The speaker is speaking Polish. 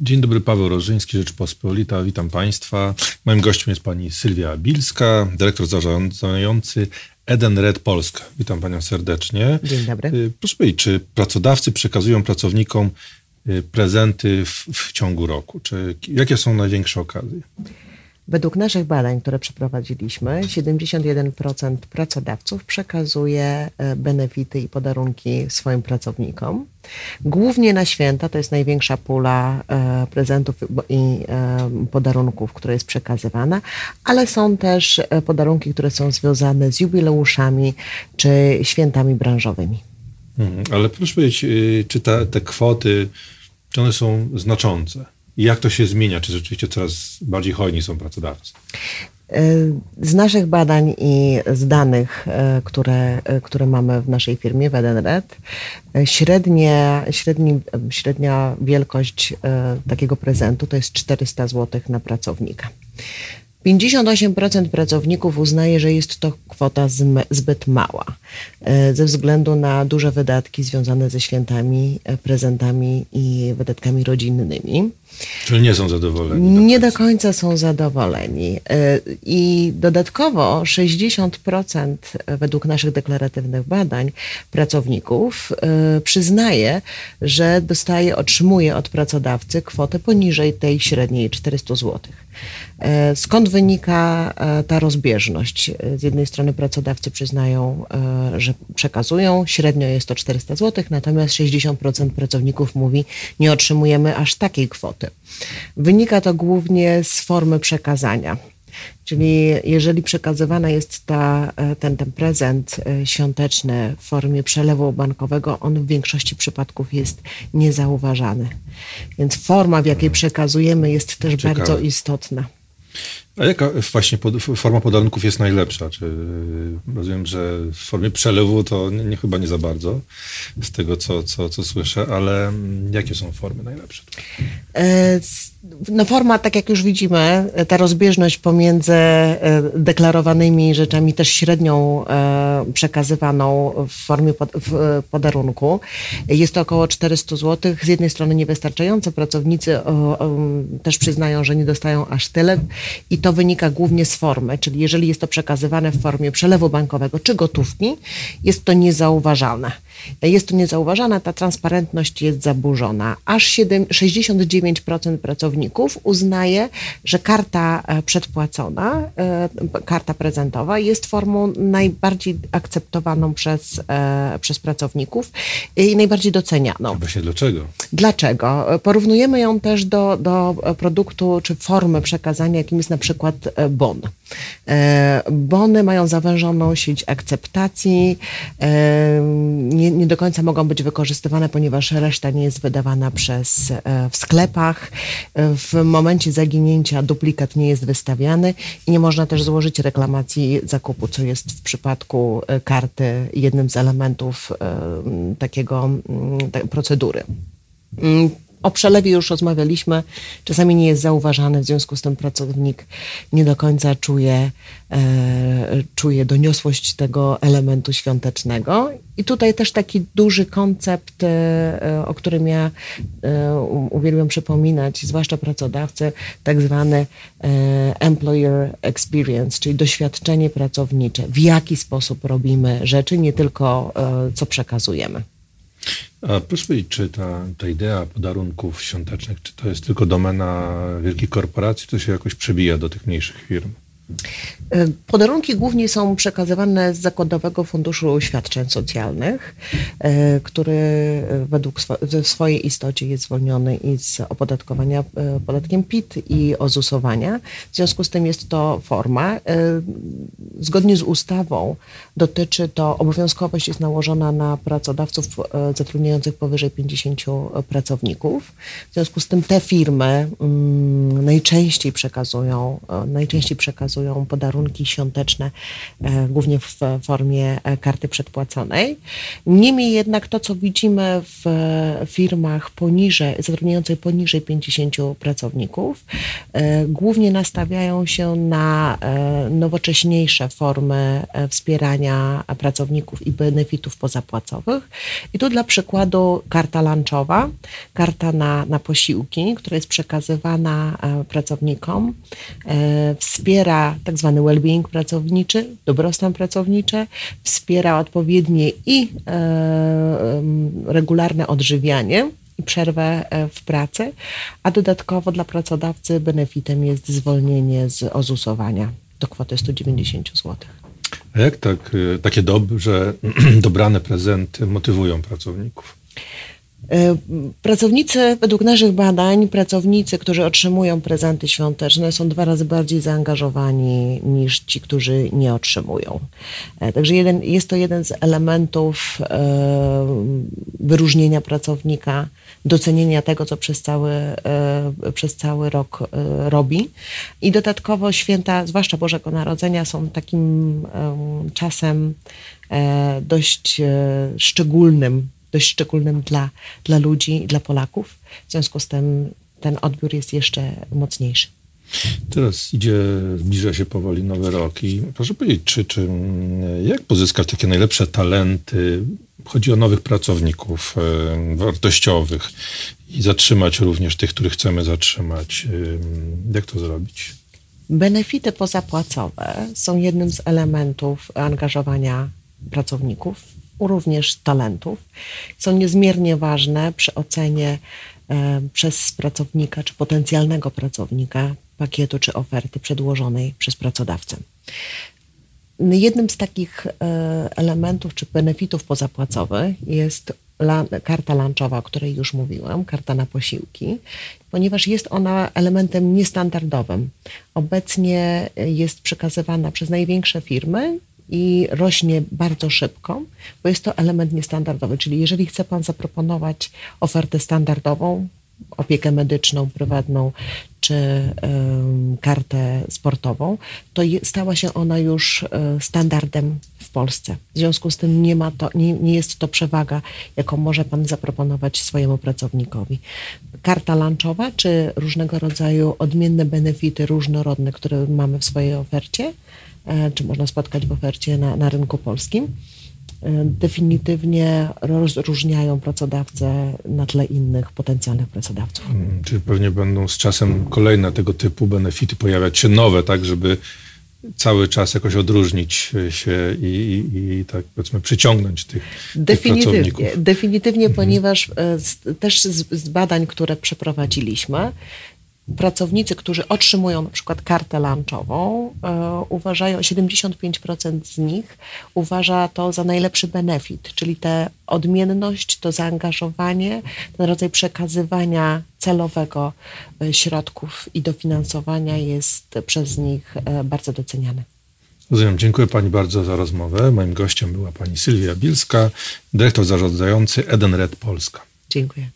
Dzień dobry, Paweł Rożyński, Rzeczpospolita. Witam Państwa. Moim gościem jest pani Sylwia Bilska, dyrektor zarządzający Eden Red Polska. Witam Panią serdecznie. Dzień dobry. Y, proszę powiedzieć, czy pracodawcy przekazują pracownikom y, prezenty w, w ciągu roku? Czy, jakie są największe okazje? Według naszych badań, które przeprowadziliśmy, 71% pracodawców przekazuje e, benefity i podarunki swoim pracownikom. Głównie na święta to jest największa pula e, prezentów i e, podarunków, która jest przekazywana, ale są też podarunki, które są związane z jubileuszami czy świętami branżowymi. Mhm, ale proszę powiedzieć, y, czy te kwoty, czy one są znaczące? Jak to się zmienia? Czy rzeczywiście coraz bardziej hojni są pracodawcy? E, z naszych badań i z danych, e, które, e, które mamy w naszej firmie Wedenred, średnie, średni, średnia wielkość takiego prezentu to jest 400 zł na pracownika. 58% pracowników uznaje, że jest to kwota zbyt mała ze względu na duże wydatki związane ze świętami, prezentami i wydatkami rodzinnymi. Czyli nie są zadowoleni. Do nie do końca są zadowoleni. E, I dodatkowo 60% według naszych deklaratywnych badań pracowników e, przyznaje, że dostaje, otrzymuje od pracodawcy kwotę poniżej tej średniej 400 zł. E, skąd wynika ta rozbieżność? Z jednej strony pracodawcy przyznają, że przekazują, średnio jest to 400 zł, natomiast 60% pracowników mówi, nie otrzymujemy aż takiej kwoty. Wynika to głównie z formy przekazania. Czyli jeżeli przekazywany jest ta, e, ten, ten prezent e, świąteczny w formie przelewu bankowego, on w większości przypadków jest niezauważany. Więc forma, w jakiej przekazujemy, jest też Ciekawe. bardzo istotna. A jaka właśnie pod, forma podarunków jest najlepsza? Czy rozumiem, że w formie przelewu to nie, nie, chyba nie za bardzo, z tego co, co, co słyszę, ale mm, jakie są formy najlepsze? E, no forma, tak jak już widzimy, ta rozbieżność pomiędzy e, deklarowanymi rzeczami, też średnią e, przekazywaną w formie w podarunku, jest to około 400 zł. Z jednej strony niewystarczające, pracownicy też przyznają, że nie dostają aż tyle i to wynika głównie z formy, czyli jeżeli jest to przekazywane w formie przelewu bankowego czy gotówki, jest to niezauważalne. Jest to niezauważane, ta transparentność jest zaburzona. Aż 7, 69% pracowników uznaje, że karta e, przedpłacona, e, karta prezentowa jest formą najbardziej akceptowaną przez, e, przez pracowników i najbardziej docenianą. Właśnie dlaczego? Dlaczego? Porównujemy ją też do, do produktu czy formy przekazania, jakim jest na przykład bon. Bony mają zawężoną sieć akceptacji, nie, nie do końca mogą być wykorzystywane, ponieważ reszta nie jest wydawana przez, e, w sklepach. W momencie zaginięcia duplikat nie jest wystawiany i nie można też złożyć reklamacji zakupu, co jest w przypadku e, karty jednym z elementów e, takiego procedury. O przelewie już rozmawialiśmy. Czasami nie jest zauważany, w związku z tym pracownik nie do końca czuje, e, czuje doniosłość tego elementu świątecznego. I tutaj też taki duży koncept, e, o którym ja e, uwielbiam przypominać, zwłaszcza pracodawcy, tak zwany e, employer experience, czyli doświadczenie pracownicze. W jaki sposób robimy rzeczy, nie tylko e, co przekazujemy. A proszę powiedzieć, czy ta, ta idea podarunków świątecznych, czy to jest tylko domena wielkich korporacji, czy to się jakoś przebija do tych mniejszych firm? E, podarunki głównie są przekazywane z Zakładowego Funduszu Świadczeń Socjalnych, e, który według w swojej istocie jest zwolniony i z opodatkowania e, podatkiem PIT i ozusowania. W związku z tym jest to forma. Zgodnie z ustawą dotyczy to, obowiązkowość jest nałożona na pracodawców zatrudniających powyżej 50 pracowników. W związku z tym te firmy mm, najczęściej przekazują, najczęściej przekazują przekazują podarunki świąteczne, e, głównie w formie e, karty przedpłaconej. Niemniej jednak to, co widzimy w e, firmach poniżej, zatrudniających poniżej 50 pracowników, głównie nastawiają się na nowocześniejsze formy wspierania pracowników i benefitów pozapłacowych. I tu dla przykładu karta lunchowa, karta na, na posiłki, która jest przekazywana pracownikom, wspiera tak zwany well-being pracowniczy, dobrostan pracowniczy, wspiera odpowiednie i regularne odżywianie i przerwę e, w pracy, a dodatkowo dla pracodawcy benefitem jest zwolnienie z ozusowania do kwoty 190 zł. A jak tak, e, takie dobrze dobrane prezenty motywują pracowników? E, pracownicy, według naszych badań, pracownicy, którzy otrzymują prezenty świąteczne, są dwa razy bardziej zaangażowani niż ci, którzy nie otrzymują. E, także jeden, jest to jeden z elementów e, wyróżnienia pracownika, docenienia tego, co przez cały, przez cały rok robi. I dodatkowo święta, zwłaszcza Bożego Narodzenia, są takim czasem dość szczególnym dość szczególnym dla, dla ludzi, dla Polaków. W związku z tym ten odbiór jest jeszcze mocniejszy. Teraz idzie, zbliża się powoli nowy rok i proszę powiedzieć, czy, czy jak pozyskać takie najlepsze talenty? Chodzi o nowych pracowników e, wartościowych i zatrzymać również tych, których chcemy zatrzymać. E, jak to zrobić? Benefity pozapłacowe są jednym z elementów angażowania pracowników również talentów, są niezmiernie ważne przy ocenie e, przez pracownika czy potencjalnego pracownika pakietu czy oferty przedłożonej przez pracodawcę. Jednym z takich e, elementów czy benefitów pozapłacowych jest karta lunchowa, o której już mówiłam, karta na posiłki, ponieważ jest ona elementem niestandardowym. Obecnie jest przekazywana przez największe firmy i rośnie bardzo szybko, bo jest to element niestandardowy. Czyli jeżeli chce Pan zaproponować ofertę standardową, opiekę medyczną, prywatną czy kartę sportową, to stała się ona już y, standardem w Polsce. W związku z tym nie, ma to, nie, nie jest to przewaga, jaką może Pan zaproponować swojemu pracownikowi. Karta lunchowa czy różnego rodzaju odmienne benefity różnorodne, które mamy w swojej ofercie, E, czy można spotkać w ofercie na, na rynku polskim, e, definitywnie rozróżniają pracodawcę na tle innych potencjalnych pracodawców. Hmm, czyli pewnie będą z czasem kolejne tego typu benefity pojawiać się nowe, tak, żeby cały czas jakoś odróżnić się i, i, i tak powiedzmy przyciągnąć tych, definitywnie, tych pracowników. Definitywnie, mhm. ponieważ e, z, też z, z, badań, które przeprowadziliśmy, pracownicy, którzy otrzymują na przykład kartę lunchową, e, uważają, 75% z nich uważa to za najlepszy benefit, czyli tę odmienność, to zaangażowanie, ten rodzaj przekazywania celowego e, środków i dofinansowania jest przez nich e, bardzo doceniany. Rozumiem. Dziękuję Pani bardzo za rozmowę. Moim gościem była Pani Sylwia Bilska, dyrektor zarządzający Edenred Polska. Dziękuję.